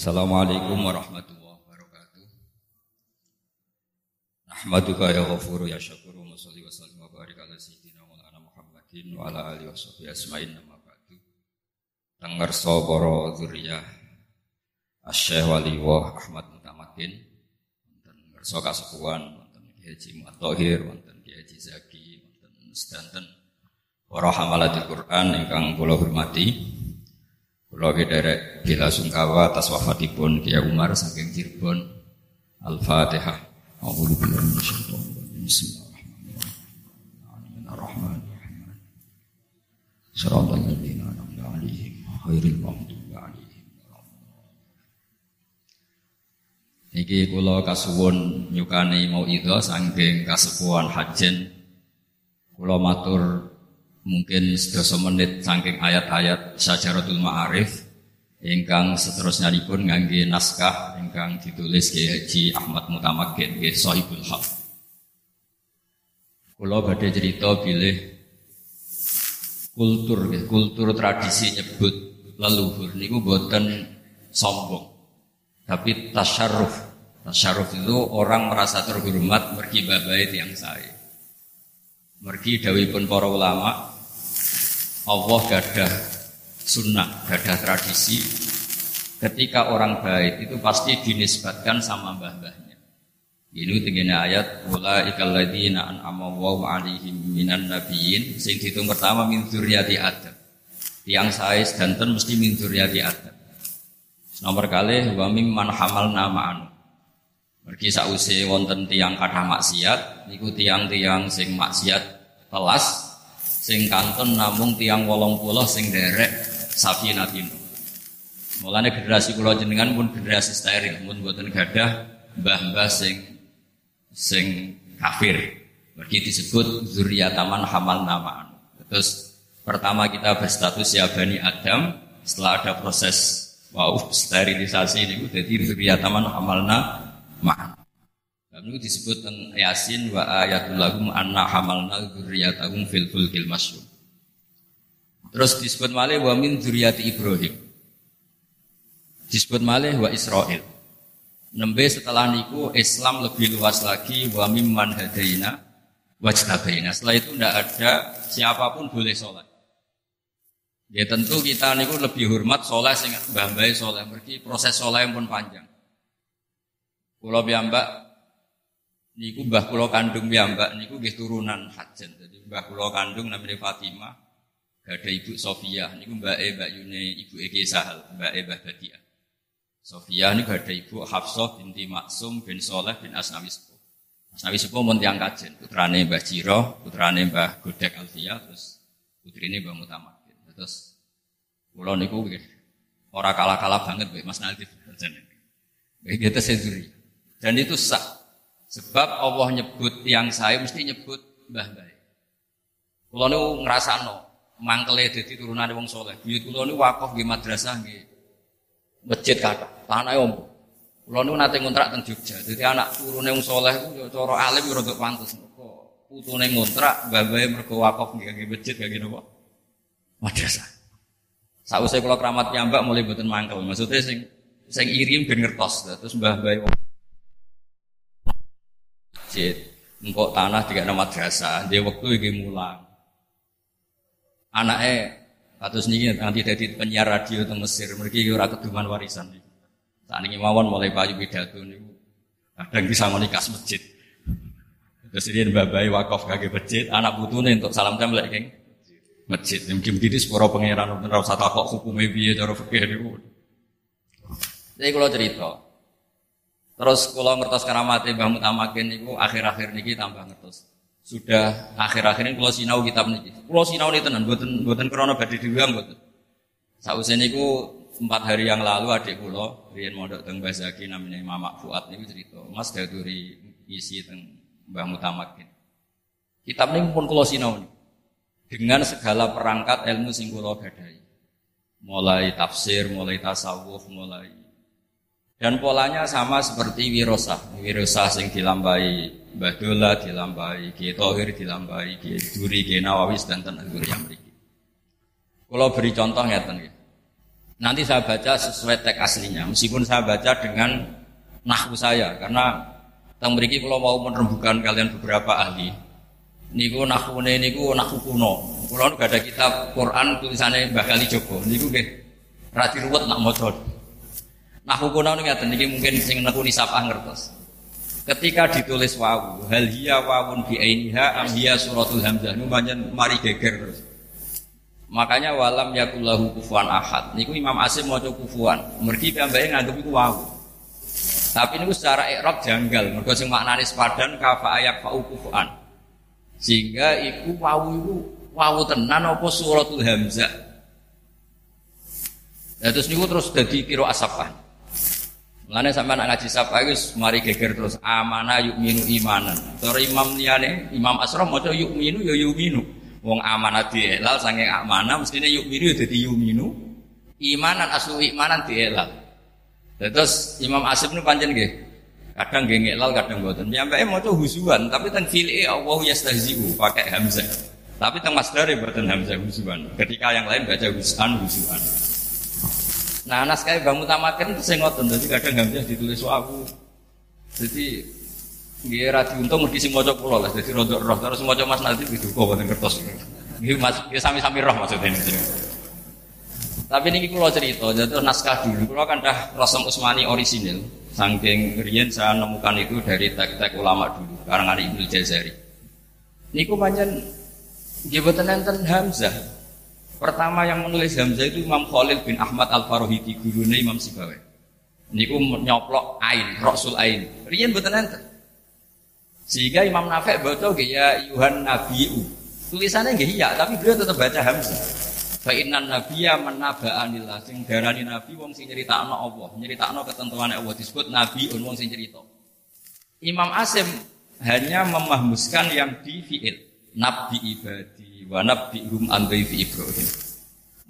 Assalamualaikum warahmatullahi wabarakatuh. Nahmaduka ya ghafuru ya syakuru wa salli wa sallim wa barik ala sayyidina Maulana Muhammadin wa ala alihi wa sahbihi asma'in nama ba'du. Tengerso para zuriyah Asyih Waliwah Ahmad Mutamakin wonten ngerso kasepuhan wonten Ki Haji Muatohir wonten Ki Haji Zaki wonten sedanten hamalatul Quran ingkang kula hormati. Kula derek bila sungkawa atas wafatipun Kiai Umar saking Cirebon. Al-Fatihah. A'udzu billahi. Bismillahirrahmanirrahim. Niki kula kasuwun nyukani mau idza saking kasepuhan hajen kula matur mungkin sedasa menit saking ayat-ayat Syajaratul Ma'arif ingkang seterusnya pun ngangge naskah ingkang ditulis Ki Haji Ahmad Mutamakin nggih Sahibul Haq. Kula badhe cerita bilih kultur kultur tradisi nyebut leluhur niku boten sombong. Tapi tasyarruf. Tasyarruf itu orang merasa terhormat mergi babai yang saya. Mergi pun para ulama Allah gadah sunnah, gadah tradisi. Ketika orang baik itu pasti dinisbatkan sama mbah-mbahnya. Ini tingginya ayat wala ikalladzina an'ama Allahu 'alaihim minan nabiyyin sing dihitung pertama min dzurriyyati Adam. Tiang saya sedanten mesti min dzurriyyati Adam. Nomor kali wa mimman hamalna ma'an. Mergi sause wonten tiang kathah maksiat niku tiang-tiang sing maksiat telas sing kanton namung tiang wolong puluh sing derek sapi natino. Mulane generasi kula jenengan pun generasi steril, pun buatan gadah mbah-mbah sing sing kafir. Mergi disebut zuriataman hamal namaan. Terus pertama kita berstatus ya Bani Adam, setelah ada proses wow sterilisasi ini jadi zuriataman hamalna ma'an. Lalu disebut tentang Yasin wa ayatul lahum anna hamalna dzurriyyatahum fil fulkil masyhur. Terus disebut malih wa min dzurriyyati Ibrahim. Disebut malih wa Israel. Nembe setelah niku Islam lebih luas lagi wa mimman hadaina wajtabaina. Setelah itu tidak ada siapa pun boleh sholat. Ya tentu kita niku lebih hormat sholat sing mbah sholat. Mergi proses sholat yang pun panjang. Pulau Biambak niku mbah kula kandung mbak niku nggih turunan Hajan. Jadi mbah kula kandung namanya Fatimah, ada ibu Sofia, niku mbak E mbak Yune ibu Ege Sahal, mbak E mbah Badia. Sofia niku ada ibu Hafsah binti Maksum bin Soleh bin Asnawi Sepuh. Asnawi Sepuh mun tiang kajen, putrane mbah Jiro, putrane mbah Godek Alfia, terus putrine mbah Mutamakin. Terus kula niku ora kalah-kalah banget mbek Mas Nadif. Kita sendiri. Dan itu sah Sebab Allah nyebut yang saya mesti nyebut mbah mbah. Kulo niku ngrasakno mangkele dadi turunane wong soleh. Buyut kulo niku wakaf nggih madrasah nggih. Masjid kata, tanah om. Kulo niku nate ngontrak teng Jogja. Dadi anak turune wong soleh ku cara alim yo rada pantes. Putune ngontrak mbah mbah mergo wakaf nggih masjid nggih napa? Madrasah. Sausé kula keramat piyambak mulai mboten mangkel. Maksudnya sing sing iri ben ngertos. Terus mbah mbah masjid. Engkau tanah tiga nama madrasah, dia waktu ini mulang. Anaknya kados niki nanti jadi penyiar radio teng Mesir, mereka ora keduman warisan. Saat ini mawon mulai payu pidato niku kadang bisa menikah masjid. Terus dia babai wakaf kaki masjid, anak putune untuk salam templek geng masjid. Mungkin begitu sepuro pangeran ora usah takok hukume piye cara fikih niku. Jadi kalau cerita, Terus kalau ngertos karamate Mbah Mutamakin niku akhir-akhir niki tambah ngertos. Sudah akhir-akhir ini kalau sinau kitab niki. Kalau sinau nih tenan, buatan buatan krono badhe diulang buatan. Sausé niku empat hari yang lalu adik kulo riyen mondok teng Zaki namanya Mama Fuad niku cerita, Mas Daduri isi teng Mbah Mutamakin. Kitab niku pun kulo sinau nih. Dengan segala perangkat ilmu sing kulo gadai. Mulai tafsir, mulai tasawuf, mulai dan polanya sama seperti wirosa. Wirosa sing dilambai Mbah dilambai Ki Tohir, dilambai Ki Duri, Ki Nawawi, dan yang beriki. Kalau beri contoh ya. Nanti saya baca sesuai teks aslinya, meskipun saya baca dengan nahwu saya, karena teng mriki kalau mau menerbukan kalian beberapa ahli. Niku nahwune niku nahwu kuno. Kulo gak ada kitab Quran tulisannya Mbah Kali Joko. Niku nggih rati ruwet nak maca. Nahwu kuno niku ngaten niki mungkin sing nekuni sapa ngertos. Ketika ditulis wawu, hal hiya wawun bi ainiha am hiya suratul hamzah. Nu mari geger terus. Makanya walam yakullahu kufuan ahad. Niku Imam Asim mau kufuan. Mergi piyambake nganggep iku wau. Tapi niku secara i'rab janggal. Mergo sing maknane sepadan kafa ayak fa'u kufuan. Sehingga iku wau iku wau tenan apa suratul hamzah. Ya, terus niku terus dadi kira asafan. Mulane sampean ngaji sapa iku mari geger terus amana yuk minu imanan. Terus Imam liyane Imam Asram maca yuk minu ya yuk minu. Wong amanah dielal sange amanah mestine yuk minu ya dadi yuminu. Imanan asu imanan dielal. Terus Imam Asim ini panjang nggih. Kadang nggih ngelal, kadang mboten. Nyampe maca husuan, tapi teng fili Allah yastahzi'u pakai hamzah. Tapi teng masdare mboten hamzah husuan. Ketika yang lain baca husuan husuan. Nah, naskah Bang Mutamakin itu saya ngotot, jadi kadang hamzah ditulis aku. Jadi Nggih ra diuntung mesti sing maca kula lah dadi rodok roh terus maca Mas Nadir itu kok boten kertos. Nggih Mas ya sami-sami roh maksudnya ini. Tapi niki kula cerita, jadi naskah dulu kula kan dah Rasul Usmani orisinil. Saking riyen saya nemukan itu dari tek-tek ulama dulu, karangan Ibnu Jazari. Niku nggih boten enten Hamzah. Pertama yang menulis Hamzah itu Imam Khalil bin Ahmad Al-Farohidi, gurune Imam Sibawi. Niku nyoplok ain, Rasul ain. Riyen boten enten. Sehingga Imam Nafek baca ya Yuhan Nabiu. Tulisannya nggih iya, tapi beliau tetap baca Hamzah. Fa innan nabiyya man naba'anillah sing darani nabi wong sing nyeritakno Allah, nyeritakno ketentuan Allah disebut nabi wong sing cerita. Imam Asim hanya memahmuskan yang di fi'il. Nabi ibadi wa nabi rum an fi Ibrahim.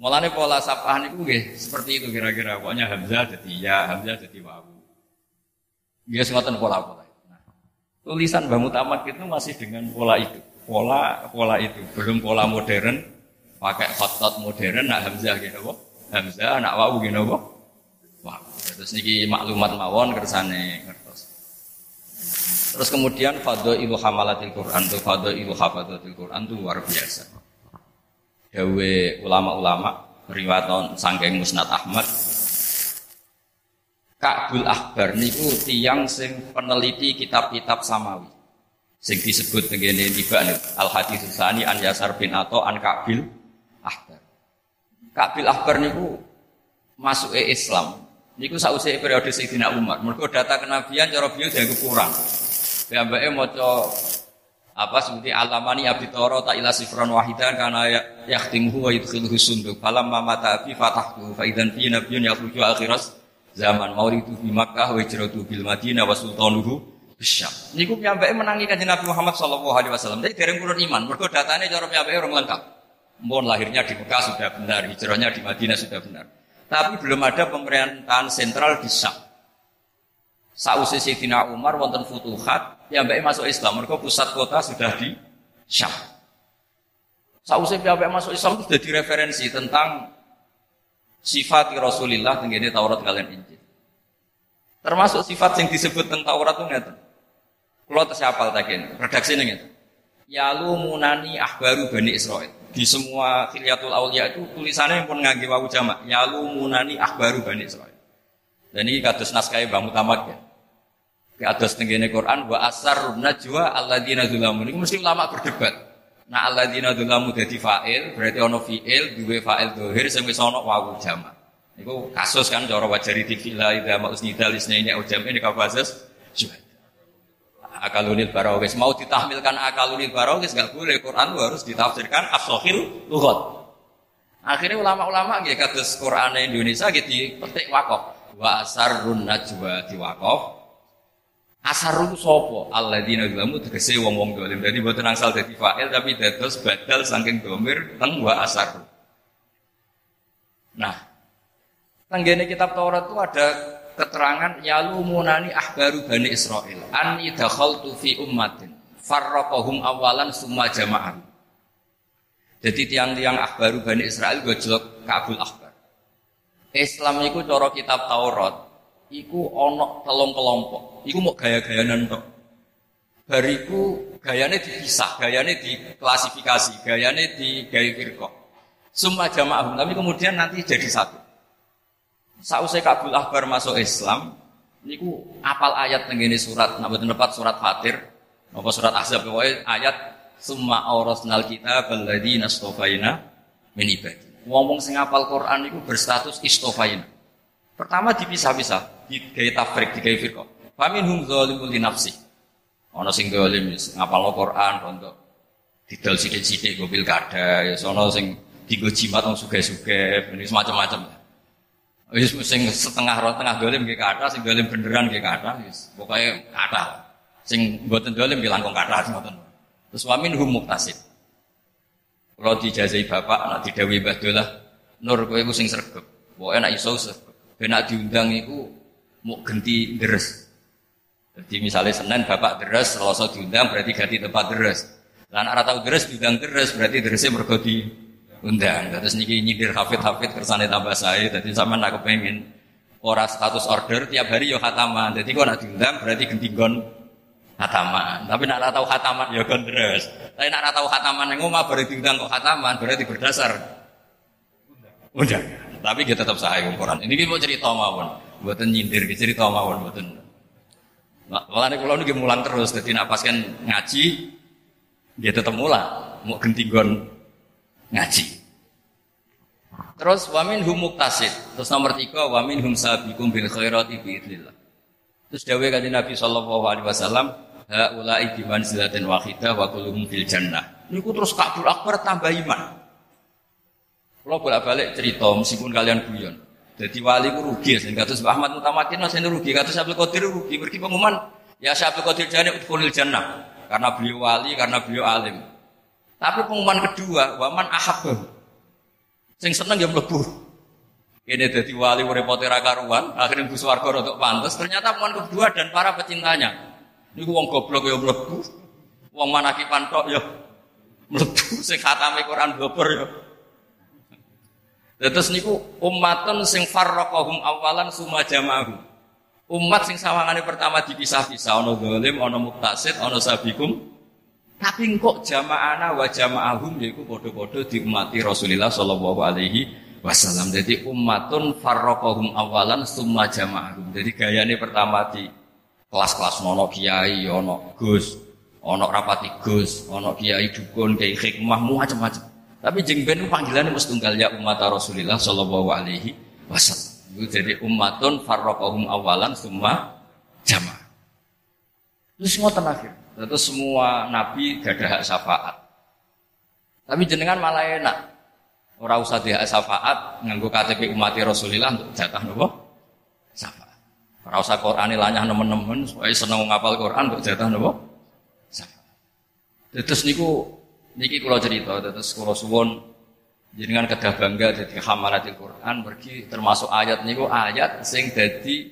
Mulane pola sapahan itu nggih seperti itu kira-kira. Pokoknya Hamzah jadi ya, Hamzah jadi wawu. Nggih ngoten pola-pola. Tulisan Mbah Mutamat itu masih dengan pola itu. Pola pola itu, belum pola modern pakai khotot modern nak hamzah gitu kok. Hamzah nak wawu gitu kok. Wah, terus niki maklumat mawon kersane. Terus kemudian ilu hamalatil Quran tuh ilu hafadzatil Quran tuh luar biasa. Dawe ulama-ulama riwayaton sangking Musnad Ahmad Ka'bul Akbar niku tiang sing peneliti kitab-kitab samawi. Sing disebut ngene tiba Al Hadis Sani an Yasar bin Ato an Ka'bil Akbar. Ka'bil Akbar niku masuk Islam. Niku sausé periode Sayyidina Umar. Mergo data kenabian cara beliau dianggap kurang. Piyambake maca apa seperti alamani abdi toro tak ilah sifran wahidan karena yaktimuhu wa yudkhilhu sunduk falam mamata abi fatahtu fa idan fi nabiyyun yakhruju akhiras zaman mauridu di Makkah wa hijratu bil Madinah wa sultanuhu bisyam. Niku piyambake menangi kanjeng Nabi Muhammad sallallahu alaihi wasallam. Jadi dereng kurun iman. Mergo datane cara piyambake orang lengkap. Mohon lahirnya di Mekah sudah benar, hijrahnya di Madinah sudah benar. Tapi belum ada pemerintahan sentral di Syam. Sausi Sayyidina Umar wonten futuhat, piyambake masuk Islam. Mergo pusat kota sudah di Syam. Sausi piyambake masuk Islam itu sudah direferensi tentang sifat Rasulullah tenggene Taurat kalian Injil. Termasuk sifat yang disebut tentang Taurat itu ngeten. Kalau tersiapal takin, redaksi ini ngeten. Yalu munani ahbaru bani Israel. Di semua khilyatul awliya itu tulisannya pun ngangge wawu jamak. Yalu munani ahbaru bani Israel. Dan ini kados naskah Bang Mutamak ya. Kados tenggene Quran wa asar najwa alladzina dzulamun. Ini mesti ulama berdebat. Nah alladzina dzalamu dadi fa'il, berarti ono fi'il duwe fa'il dohir sing wis ono wawu jamak. Iku kasus kan cara wajari di villa idza ma'usnidal isnaini au jam'in ka basis akalunil barawis mau ditahmilkan akalunil barawis nggak boleh. Quran harus ditafsirkan asohil lugot akhirnya ulama-ulama gitu kados Quran Indonesia gitu petik wakof wa asarrun najwa diwakof Asar itu sopo alladzina zalamu tegese wong-wong dolim. Jadi buatan angsal dadi fa'il tapi dados badal saking domir teng wa asar. Nah, tenggene kitab Taurat itu ada keterangan yalumunani ahbaru bani Israel an idakhaltu fi ummatin farraqahum awalan summa jama'an. Jadi tiang-tiang ahbaru bani Israel gojlok Kabul Akbar. Islam itu cara kitab Taurat iku onok telung kelompok. Iku mau gaya-gaya nentok. Bariku gayane dipisah, gayane diklasifikasi, gayane di gaya. Semua jamaah, tapi kemudian nanti jadi satu. Sausai Kabul Akbar masuk Islam, niku apal ayat tenggene surat, nama tempat surat Fatir, apa surat Ahzab, ayat Summa aurasnal kita baladi nastofaina min ibadi. Ngomong sing apal Quran itu berstatus istofaina. Pertama dipisah-pisah, digawe tafrik, digawe firqah. Faminhum zalimul li nafsi. Ana sing zalim ngapal Quran rondo didol sithik-sithik go pilkada, ya ana sing digo jimat sugih-sugih, ini semacam-macam. Wis sing setengah roh tengah dolim nggih kata, sing dolim beneran nggih kata, wis pokoke kata. Sing mboten dolim nggih langkung kata ngoten. Terus wamin hum muktasib. Kalau dijazai bapak, anak didawi Mbah Nur kowe iku sing sregep. Pokoke nek iso sregep. Ben diundang iku mau genti deres. Jadi misalnya Senin bapak deres, Selasa diundang berarti ganti tempat deres. Lan ora tau deres diundang deres berarti deresnya mergo undang. Terus niki nyindir hafid-hafid kersane tambah saya. Jadi sama nak kepengen ora status order tiap hari yo khataman. Jadi kok nak diundang berarti gon hataman. Tapi nak tahu hataman ya gondres. Tapi nak tahu hataman yang ngomong baru diundang kok hataman berarti berdasar undang. Tapi kita tetap sahih ukuran. Ini kita mau cerita mawon, buatan nyindir, cerita mawon, buatan. Malah kalau ini mulang terus, jadi nak pas kan ngaji, dia tetap mulang, mau gentigon ngaji. Terus wamin hum muktasid. Terus nomor tiga wamin hum sabikum bil khairati biidnillah. Terus dawe kanjeng Nabi sallallahu alaihi wasallam haula'i bi manzilatin wahidah wa kulluhum fil jannah. Niku terus Kabul Akbar tambah iman. Kalau bolak-balik cerita meskipun kalian guyon. Jadi wali ku rugi, sehingga kados Ahmad Mutamakin masih rugi, kados Abdul Qadir rugi. Pergi pengumuman, ya Abdul Qadir jane udkhulil jannah. Karena beliau wali, karena beliau alim. Tapi pengumuman kedua, waman ahab. Sing seneng ya mlebu. Ini jadi wali repote karuan, akhirnya bu swarga untuk pantas. Ternyata pengumuman kedua dan para pecintanya. Ini uang goblok ya mlebu. Wong manaki pantok ya mlebu sing khatame Quran gobor ya. Terus niku umatun sing farraqahum awalan summa jama'ahum. Umat sing sawangane pertama dipisah-pisah ana zalim, ana muktasid, ana sabikum. Tapi kok jamaahana wa jama'ahum yaiku padha-padha diumati Rasulullah sallallahu alaihi wasallam. Jadi umatun farraqahum awalan summa jama'ahum. Jadi gayane pertama di kelas-kelas ono kiai, ono gus, ono rapati gus, ono kiai dukun, kiai hikmah, macam-macam. Tapi jeng ben panggilannya mesti tunggal ya umat Rasulullah Shallallahu Alaihi Wasallam. Jadi umatun farrokohum awalan semua jamaah. Terus semua terakhir. Terus semua nabi gak ada hak syafaat. Tapi jenengan malah enak. Orang usah dia syafaat nganggo KTP umat Rasulullah untuk jatah nopo syafaat. Ora usah lanyah nemen-nemen supaya seneng ngapal Qur'an kok jatah napa? Terus niku niki kula cerita terus kula suwun jenengan kedah bangga dadi hamalatil Quran pergi termasuk ayat niku ayat sing dadi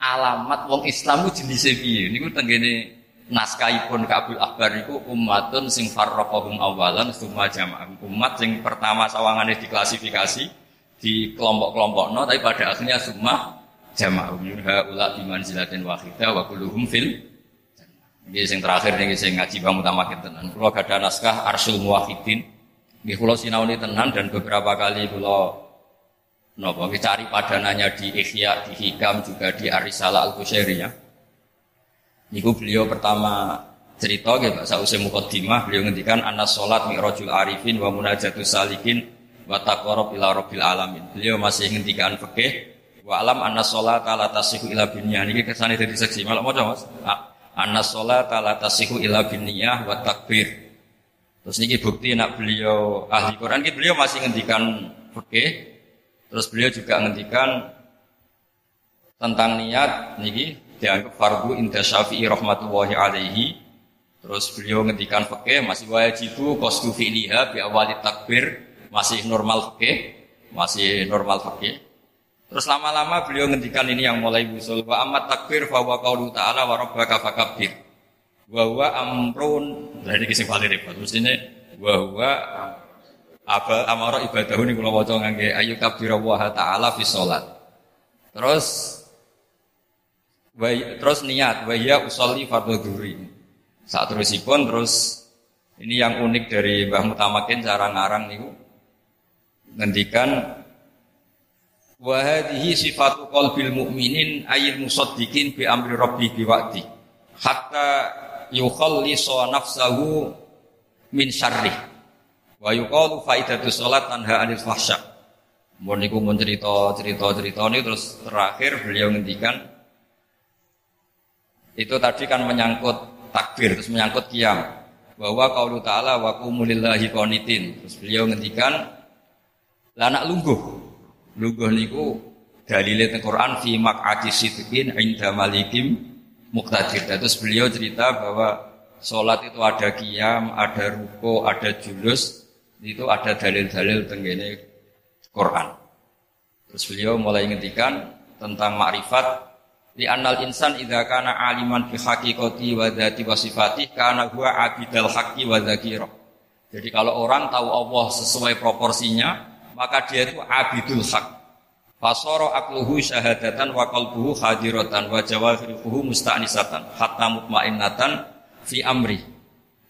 alamat wong Islam ku jenise niku tenggene naskahipun Kabul Akbar niku umatun sing farraqahum awalan summa jamaah umat sing pertama sawangane diklasifikasi di kelompok-kelompokno tapi pada akhirnya semua jama'u min haula bi manzilatin wahidah wa kulluhum fil Ini yang terakhir nih saya ngaji bang utamakin tenan. Kalau ada naskah Arsul Muwahidin, nggih kula sinauni tenan dan beberapa kali kula nopo cari padanannya di Ikhya, di Hikam juga di Arisala Al ya. Niku beliau pertama cerita nggih Pak sause mukadimah beliau ngendikan anas salat mi'rajul arifin wa munajatus salikin wa taqarrub ila rabbil alamin. Beliau masih ngendikan fikih Wa alam anna sholata la tasihu ila binniyah. Niki kesane dadi seksi. Malah maca Mas. Anna sholata la tasihu ila binniyah wa takbir. Terus niki bukti nak beliau ahli Quran niki beliau masih ngendikan fikih. Terus beliau juga ngendikan tentang niat niki dianggap fardu inda syafi'i rahmatullahi alaihi. Terus beliau ngendikan fikih masih wajibu qasdu fi'liha bi awali takbir masih normal fikih, masih normal fikih. Terus lama-lama beliau ngendikan ini yang mulai musul wa amat takbir fa wa qaulu ta'ala wa rabbaka fakabbir. Wa huwa amrun dari kisah paling repot. Mestine wa huwa Apa amara ibadah ini kalau waca ngangge ayu kabira wa ta'ala fi sholat. Terus terus niat wa ya usolli fardhu dhuhri. Saat terusipun terus ini yang unik dari Mbah Mutamakin cara ngarang niku ngendikan wa hadhihi sifatu qalbil mu'minin ayil musaddiqin bi amri rabbi bi waqti hatta yukhallisa nafsahu min syarrih Wa yuqalu faidatu salat tanha anil fahsya. Mun niku mun cerita cerita cerita ini terus terakhir beliau ngendikan itu tadi kan menyangkut takbir terus menyangkut kiam bahwa qaulu ta'ala wa qumulillahi qanitin. Terus beliau ngendikan lah anak lungguh? Lungguh niku dalile teng Quran fi maq'ati sidqin inda malikim muqtadir. Terus beliau cerita bahwa sholat itu ada kiam ada ruko ada julus itu ada dalil-dalil tenggene Quran. Terus beliau mulai ngendikan tentang makrifat di anal insan idza kana aliman fi haqiqati wa dzati wa sifatih kana huwa abidal haqqi wa dzakira. Jadi kalau orang tahu Allah sesuai proporsinya, maka dia itu abidul haq. Fasara akluhu syahadatan wa qalbuhu hadiratan wa jawarihuhu musta'nisatan hatta mutmainnatan fi amri.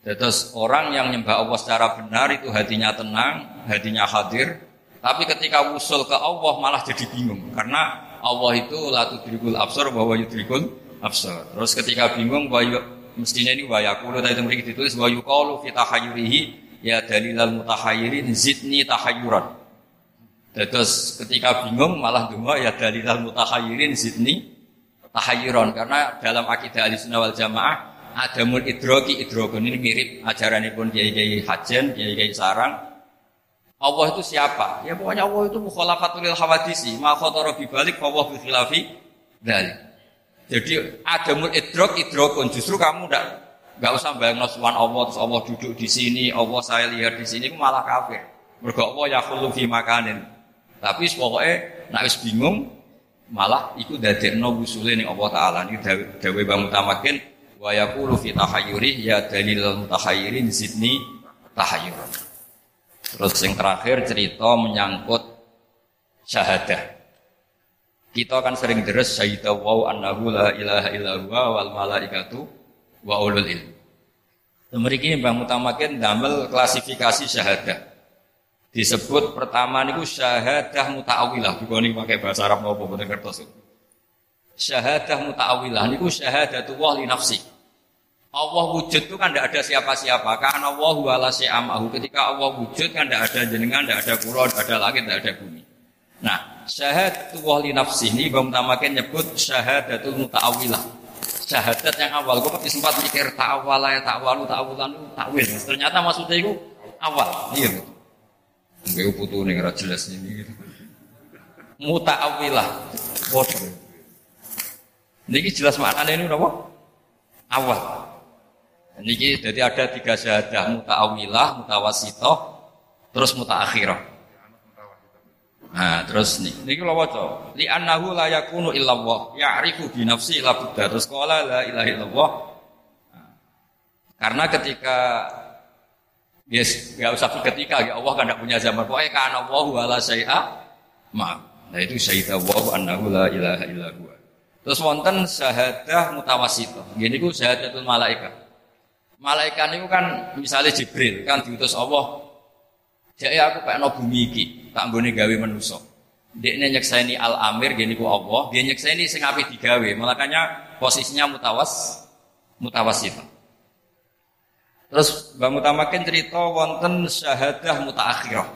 Terus orang yang nyembah Allah secara benar itu hatinya tenang, hatinya hadir. Tapi ketika usul ke Allah malah jadi bingung karena Allah itu latu tudrikul absor bahwa yudrikul absor. Terus ketika bingung bahwa mestinya ini wa yaqulu tadi mereka ditulis wa yuqalu fi tahayyurihi ya dalilal mutahayyirin zidni tahayyuran. Terus ketika bingung malah dua ya dalilal mutahayyirin zidni tahayyuran karena dalam akidah Ahlussunnah wal Jamaah adamul idroki idrokun ini mirip ajaran pun kiai kiai hajen kiai kiai sarang Allah itu siapa? Ya pokoknya Allah itu mukhalafatul hawadisi. Ma khatara bi balik fa bi khilafi jadi adamul idrok idrokun justru kamu ndak nggak usah bayang nasuhan Allah terus Allah duduk di sini Allah saya lihat di sini malah kafir. Mergo Allah yakhulu fi makanin. Tapi pokoknya nak wis bingung malah ikut dadekno wusule ning Allah taala. Ini dawe Bang Mutamakin wa yaqulu fi tahayyuri ya dalil mutahayyirin zidni tahayyuran. Terus yang terakhir cerita menyangkut syahadah. Kita kan sering deres syahidah wa annahu la ilaha illa huwa wal malaikatu wa ulul ilm. Memiliki Mbah Mutamakin damel klasifikasi syahadah. Disebut pertama niku syahadah muta'awilah. Bukan pakai bahasa Arab maupun kertas. Syahadah muta'awilah niku syahadatullah li nafsi. Allah wujud itu kan tidak ada siapa-siapa. Karena Allah wala syai'amahu. Ketika Allah wujud kan tidak ada jenengan, tidak ada pulau, tidak ada langit, tidak ada bumi. Nah, syahadatu li nafsi ini Bang Tamakin nyebut syahadatul muta'awilah. Syahadat yang awal, gue pasti sempat mikir ta'awala ya ta'awalu ta'awulan ta'wil. Ternyata maksudnya itu awal. Iya. Gue putu nih jelas ini. Muta'awilah. Bodoh. Ini jelas maknanya ini apa? Awal. Niki jadi ada tiga syahadah muta'awilah, mutawasitoh, terus muta'akhirah. Nah, terus nih, niki kalau waca, li annahu la yakunu illallah, ya'rifu bi nafsi la. Terus qala la ilaha illallah. Nah, karena ketika Yes, nggak usah ketika ya Allah kan tidak punya zaman. Pokoknya karena Allah wala syai'a ma. Nah itu syahidah Allah annahu la ilaha illallah. Terus wonten syahadah mutawasitoh. Gini ku syahadatul malaikat. Malaikat itu kan misalnya Jibril kan diutus Allah. Jadi aku pengen bumi iki, tak boleh gawe manusia. Dia nyekseni al amir gini ku Allah, dia nyekseni sing api digawe. Makanya posisinya mutawas mutawasit. Terus Bang Utamakin cerita wonten syahadah mutaakhirah.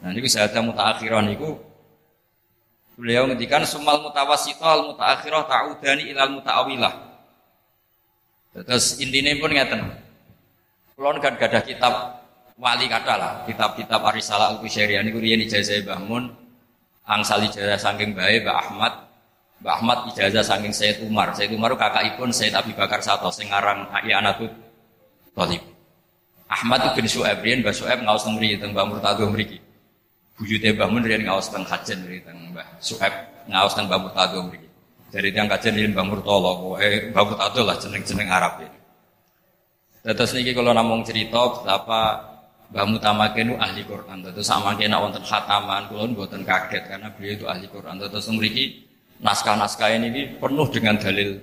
Nah ini syahadah mutaakhirah niku beliau ngendikan sumal mutawasitah al mutaakhirah ta'udani ilal mutaawilah. Terus intinya pun ngeten. Kulon kan gak ada kitab wali kata lah, kitab-kitab Arisalah Al-Kusyairiyah ini kurian ijazah bangun, angsal ijazah saking bae Mbak Ahmad, Mbak Ahmad ijazah saking Sayyid Umar. Sayyid Umar kakak ipun Sayyid Abi Bakar Sato sing aran Iya Anatut Thalib. Ahmad bin Su'aib riyen Mbah Su'aib ngaos teng mriki teng Mbah Murtado mriki. Buyute Mbah Mun riyen ngaos teng Hajen mriki teng Mbah Su'aib ngaos teng Murtado mriki. Dari tiang kajian ini Mbah Murtolo, Mbah Murtado lah jeneng-jeneng Arab ini. Terus niki kalau namung cerita betapa Mbah Mutamakin itu ahli Quran. Terus sama kena wonten khataman, kulon buatan kaget karena beliau itu ahli Quran. Terus memiliki naskah-naskah ini penuh dengan dalil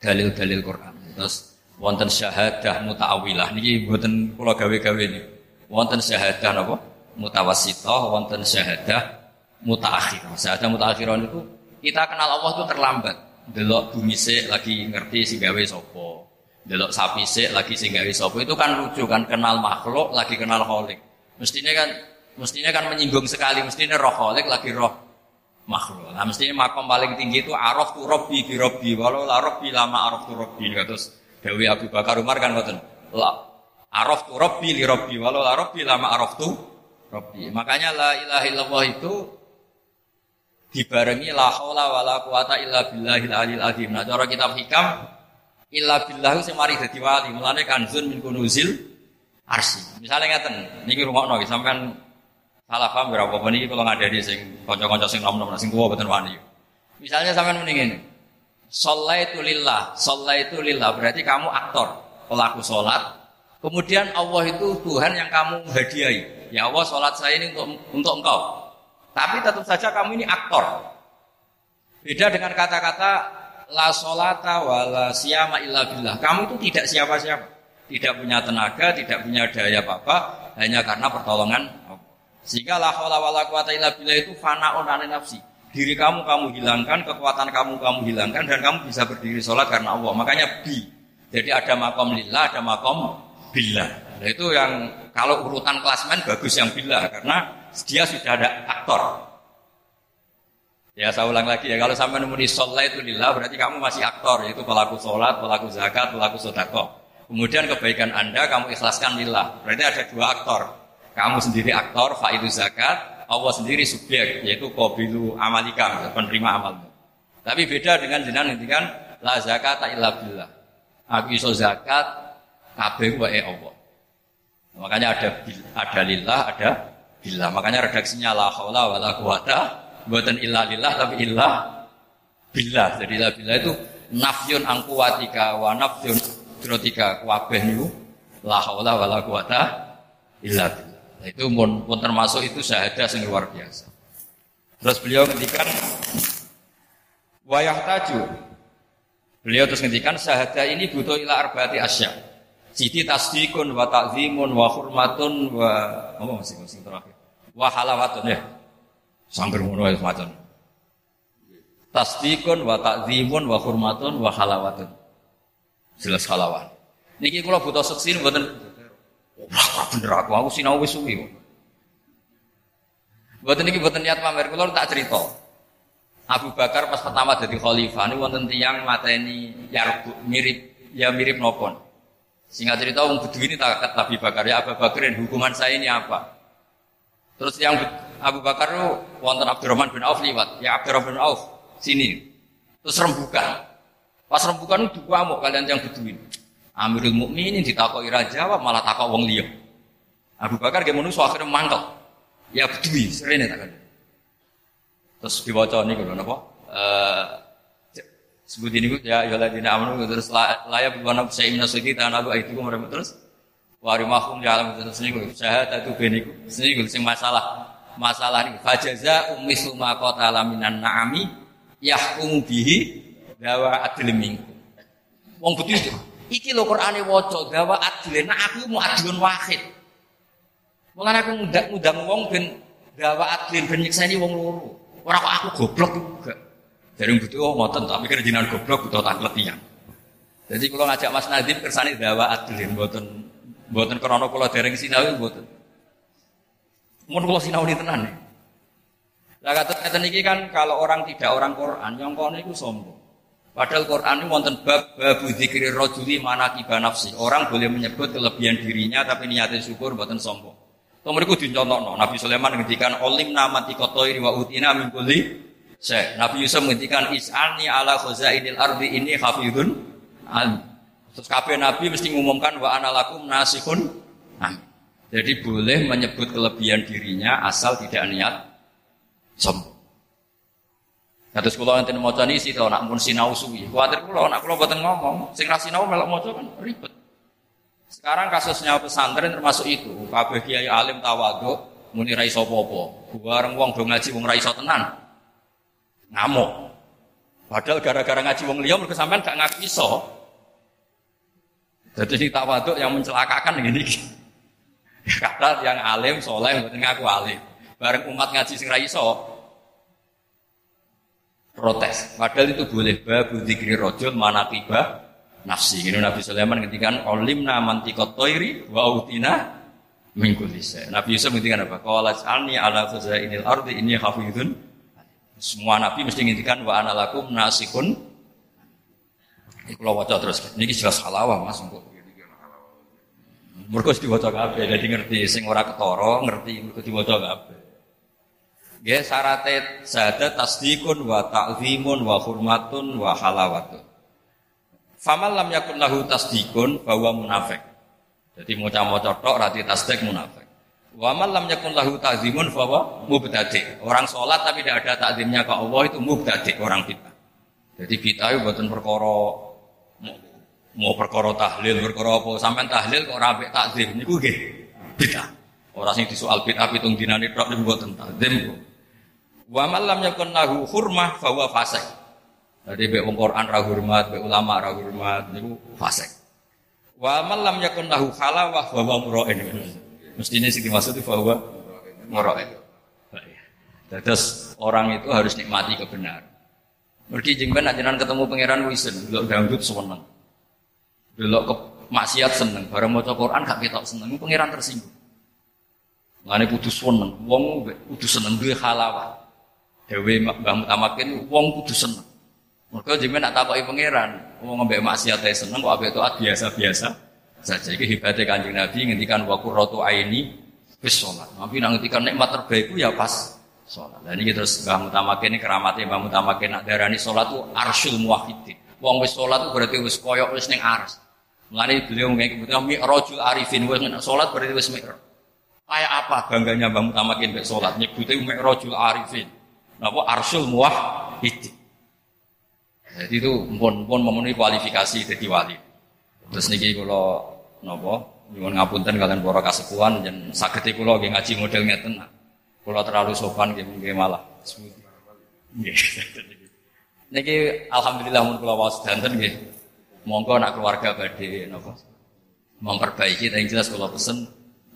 dalil-dalil Quran. Terus wonten syahadah muta'awilah niki buatan kula gawe-gawe ini. Wonten syahadah napa? Mutawassithah, wonten syahadah mutaakhirah. Syahadah mutaakhirah itu kita kenal Allah itu terlambat. Delok bumi lagi ngerti si gawe sopo delok sapi sik lagi sing gawe sapa itu kan lucu kan kenal makhluk lagi kenal kholik. Mestinya kan mestinya kan menyinggung sekali mestinya roh kholik lagi roh makhluk. Nah mestinya makom paling tinggi itu araf tu robbi bi robbi walau la robbi lama araf tu robbi terus Dewi Abu Bakar Umar kan ngoten. La araf tu robbi li robbi walau la robbi lama araf tu robbi. Makanya la ilaha illallah itu dibarengi la haula wala quwata illa billahil alil azim. Nah cara kitab hikam Illa billahu sing mari dadi wali. Mulane kanzun min kunuzil arsi. Misalnya ngeten, niki rungokno nggih sampean salah paham berapa apa niki kalau ngadani sing kanca-kanca sing nom-nom sing tuwa boten wani. Misalnya sampean muni ngene. Sallaitu lillah, sallaitu lillah berarti kamu aktor, pelaku salat. Kemudian Allah itu Tuhan yang kamu hadiahi. Ya Allah, salat saya ini untuk untuk engkau. Tapi tetap saja kamu ini aktor. Beda dengan kata-kata la solata wala siyama illa billah. Kamu itu tidak siapa-siapa. Tidak punya tenaga, tidak punya daya apa-apa, hanya karena pertolongan Sehingga la haula wala quwata illa billah itu fanaun ane nafsi. Diri kamu kamu hilangkan, kekuatan kamu kamu hilangkan dan kamu bisa berdiri sholat karena Allah. Makanya bi. Jadi ada makom lillah, ada makom billah. Nah, itu yang kalau urutan klasmen bagus yang billah karena dia sudah ada aktor. Ya saya ulang lagi ya, kalau sampai nemuni sholat itu lillah berarti kamu masih aktor, yaitu pelaku sholat, pelaku zakat, pelaku sodako. Kemudian kebaikan anda kamu ikhlaskan lillah, berarti ada dua aktor. Kamu sendiri aktor, faidu zakat, Allah sendiri subjek, yaitu kobilu amalika, penerima amalmu. Tapi beda dengan jenengan nanti kan, la zakat illa billah. Aku iso zakat, kabeh wae Allah. Makanya ada ada lillah, ada billah. Makanya redaksinya la haula wala quwata buatan ilah lillah tapi ilah billah. Jadi ilah billah itu nafyun angkuatika wa nafyun drotika kuwabeh niku la haula wala quwata illa billah. Itu pun, pun termasuk itu syahadah yang luar biasa. Terus beliau ngendikan wayah taju. Beliau terus ngendikan syahadah ini butuh ila arba'ati asya. Siti tasdikun wa ta'zimun wa hurmatun wa apa masih masih terakhir. Wa halawatun ya. Sangger ngono ya semacam. Tasdikun wa takzimun wa hurmatun wa halawatun. Jelas halawan. Niki kula butuh seksi mboten Wah, bener aku, aku sinau wis suwi. Mboten niki mboten niat pamer, kula tak cerita. Abu Bakar pas pertama jadi khalifah ini wonten tiyang mateni yarbu mirip ya mirip nopon. Singkat cerita wong ini tak Abu Bakar ya Abu Bakarin hukuman saya ini apa? Terus yang Abu Bakar itu wonten Abdurrahman bin Auf liwat. Ya Abdurrahman bin Auf sini. Terus rembukan. Pas rembukan itu mau kalian yang beduin. Amirul Mukminin ditakoi raja malah takok wong liya. Abu Bakar ge manusa akhirnya mantel. Ya bedui, serene tak Terus diwaca niku lho napa? Eh sebut ini ya ya ladina amanu terus layak bukan saya imna suci tanah aku itu kemarin terus warimahum ya alam terus niku syahadat itu beniku niku sing masalah masalah ini. Fajaza umis ma qatala minan na'ami yahkum bihi dawa adil minggu wong betul iki lho Qur'ane waca dawa adil nah aku mau adilun wahid. Mulane aku ngundang-undang wong ben dawa adil ben nyekseni wong loro. Ora kok aku goblok juga. Dari butuh oh ngoten tak mikir jenengan goblok butuh tak letihan jadi kalau ngajak Mas Nadiem kersane dawa adilin mboten mboten krana kula dereng sinau mboten Mun kula sinau di tenan. Lah kata ngeten iki kan kalau orang tidak orang Quran yang kono iku sombong. Padahal Quran ini wonten bab babu dzikri rajuli manaqiba nafsi. Orang boleh menyebut kelebihan dirinya tapi niatnya syukur buatan sombong. Kalau mereka dicontohno, Nabi Sulaiman menghentikan olim nama tikotoiri wa utina min kulli saya. Nabi Yusuf menghentikan is'ani ala khazainil ardi ini hafidun alim. Terus kabeh Nabi mesti mengumumkan wa analakum nasihun amin. Jadi boleh menyebut kelebihan dirinya asal tidak niat sombong. Kados kula enten maca nisi to nak pun sinau suwi. Kuwatir kula nak kula boten ngomong, sing ra sinau melok maca kan ribet. Sekarang kasusnya pesantren termasuk itu. Kabeh kiai alim tawadhu muni ra iso apa-apa. Wong do ngaji wong ra tenan. Ngamuk. Padahal gara-gara ngaji wong liya mergo sampean gak ngaku iso. Jadi si tawaduk yang mencelakakan ini. Kata yang alim, soleh, mboten ngaku alim. Bareng umat ngaji sing ra iso, protes. Padahal itu boleh babu dzikri rajul tiba nafsi. Ini Nabi Sulaiman ngendikan olimna mantiqat toiri wa utina min Nabi Yusuf ngendikan apa? Qala alni ala khazainil ardi inni hafizun. Semua nabi mesti ngendikan wa ana lakum nasikun. Iki kula waca terus. Niki jelas halawah Mas. Mergo diwaca kabeh dadi ngerti sing ora ketara ngerti mergo diwaca kabeh. Nggih syaratnya syahadat tasdikun wa ta'zimun wa hurmatun wa halawatun. Famal lam yakun lahu tasdikun bahwa munafik. Jadi mau maca tok rati tasdik munafik. Wa mal lam yakun lahu ta'zimun bahwa mubtadi. Orang sholat tapi tidak ada takzimnya ke Allah itu mubtadi, orang kita. Jadi kita itu buatan perkara mau perkara tahlil, perkara apa sampean tahlil kok ora takzim niku nggih bid'ah. Ora sing disoal bid'ah pitung dinane tok niku mboten takzim. Wa mal lam yakun lahu hurmah bahwa fasik. Jadi be wong Quran ra hormat, be ulama ra hormat niku fasik. Wa man lam yakun lahu halawah wa huwa mura'in. Mestinya sih dimaksud itu bahwa mura'in. Terus orang itu harus nikmati kebenaran. Mergi jengben ajaran ketemu pangeran wisen, delok ganggut seneng. Delok ke maksiat seneng, bareng maca Quran gak ketok seneng, pangeran tersinggung. Ngene kudu seneng, wong kudu seneng duwe halawah. Dewe Mbah Mutamakin wong kudu seneng. Mereka jadi nak takoki pangeran, mau ngembek maksiat seneng, kok itu biasa-biasa saja. Ini hebatnya kanjeng Nabi ngendikan waktu rotu aini bis sholat. Nabi ngendikan nikmat terbaikku ya pas sholat. Dan ini terus Mbah Mutamakin keramatnya Mbah Mutamakin nak darani sholat itu arsyul muwahidin. Wong wis itu berarti wis koyok wis neng ars. Mengenai beliau mengatakan rojul arifin wis sholat berarti wis mikro. Kayak apa bangganya Mbah Mutamakin be sholat nyebutnya rojul arifin. Napa arsyul muwahidin. Jadi itu pun pun memenuhi kualifikasi jadi wali. Terus niki kalau nopo nyuwun ngapunten kalian para kasepuhan dan sakit kula nggih ngaji model ngeten. Kula terlalu sopan nggih malah. Niki alhamdulillah mun kula waos danten nggih. Monggo nak keluarga badhe napa memperbaiki tapi jelas kula pesen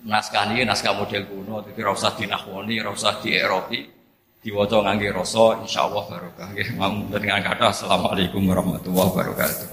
naskah ini naskah model kuno jadi ora usah dinahwoni, ora usah dieropi diwaca ngangge rasa insyaallah barokah nggih. Mamun dengan kata assalamualaikum warahmatullahi wabarakatuh.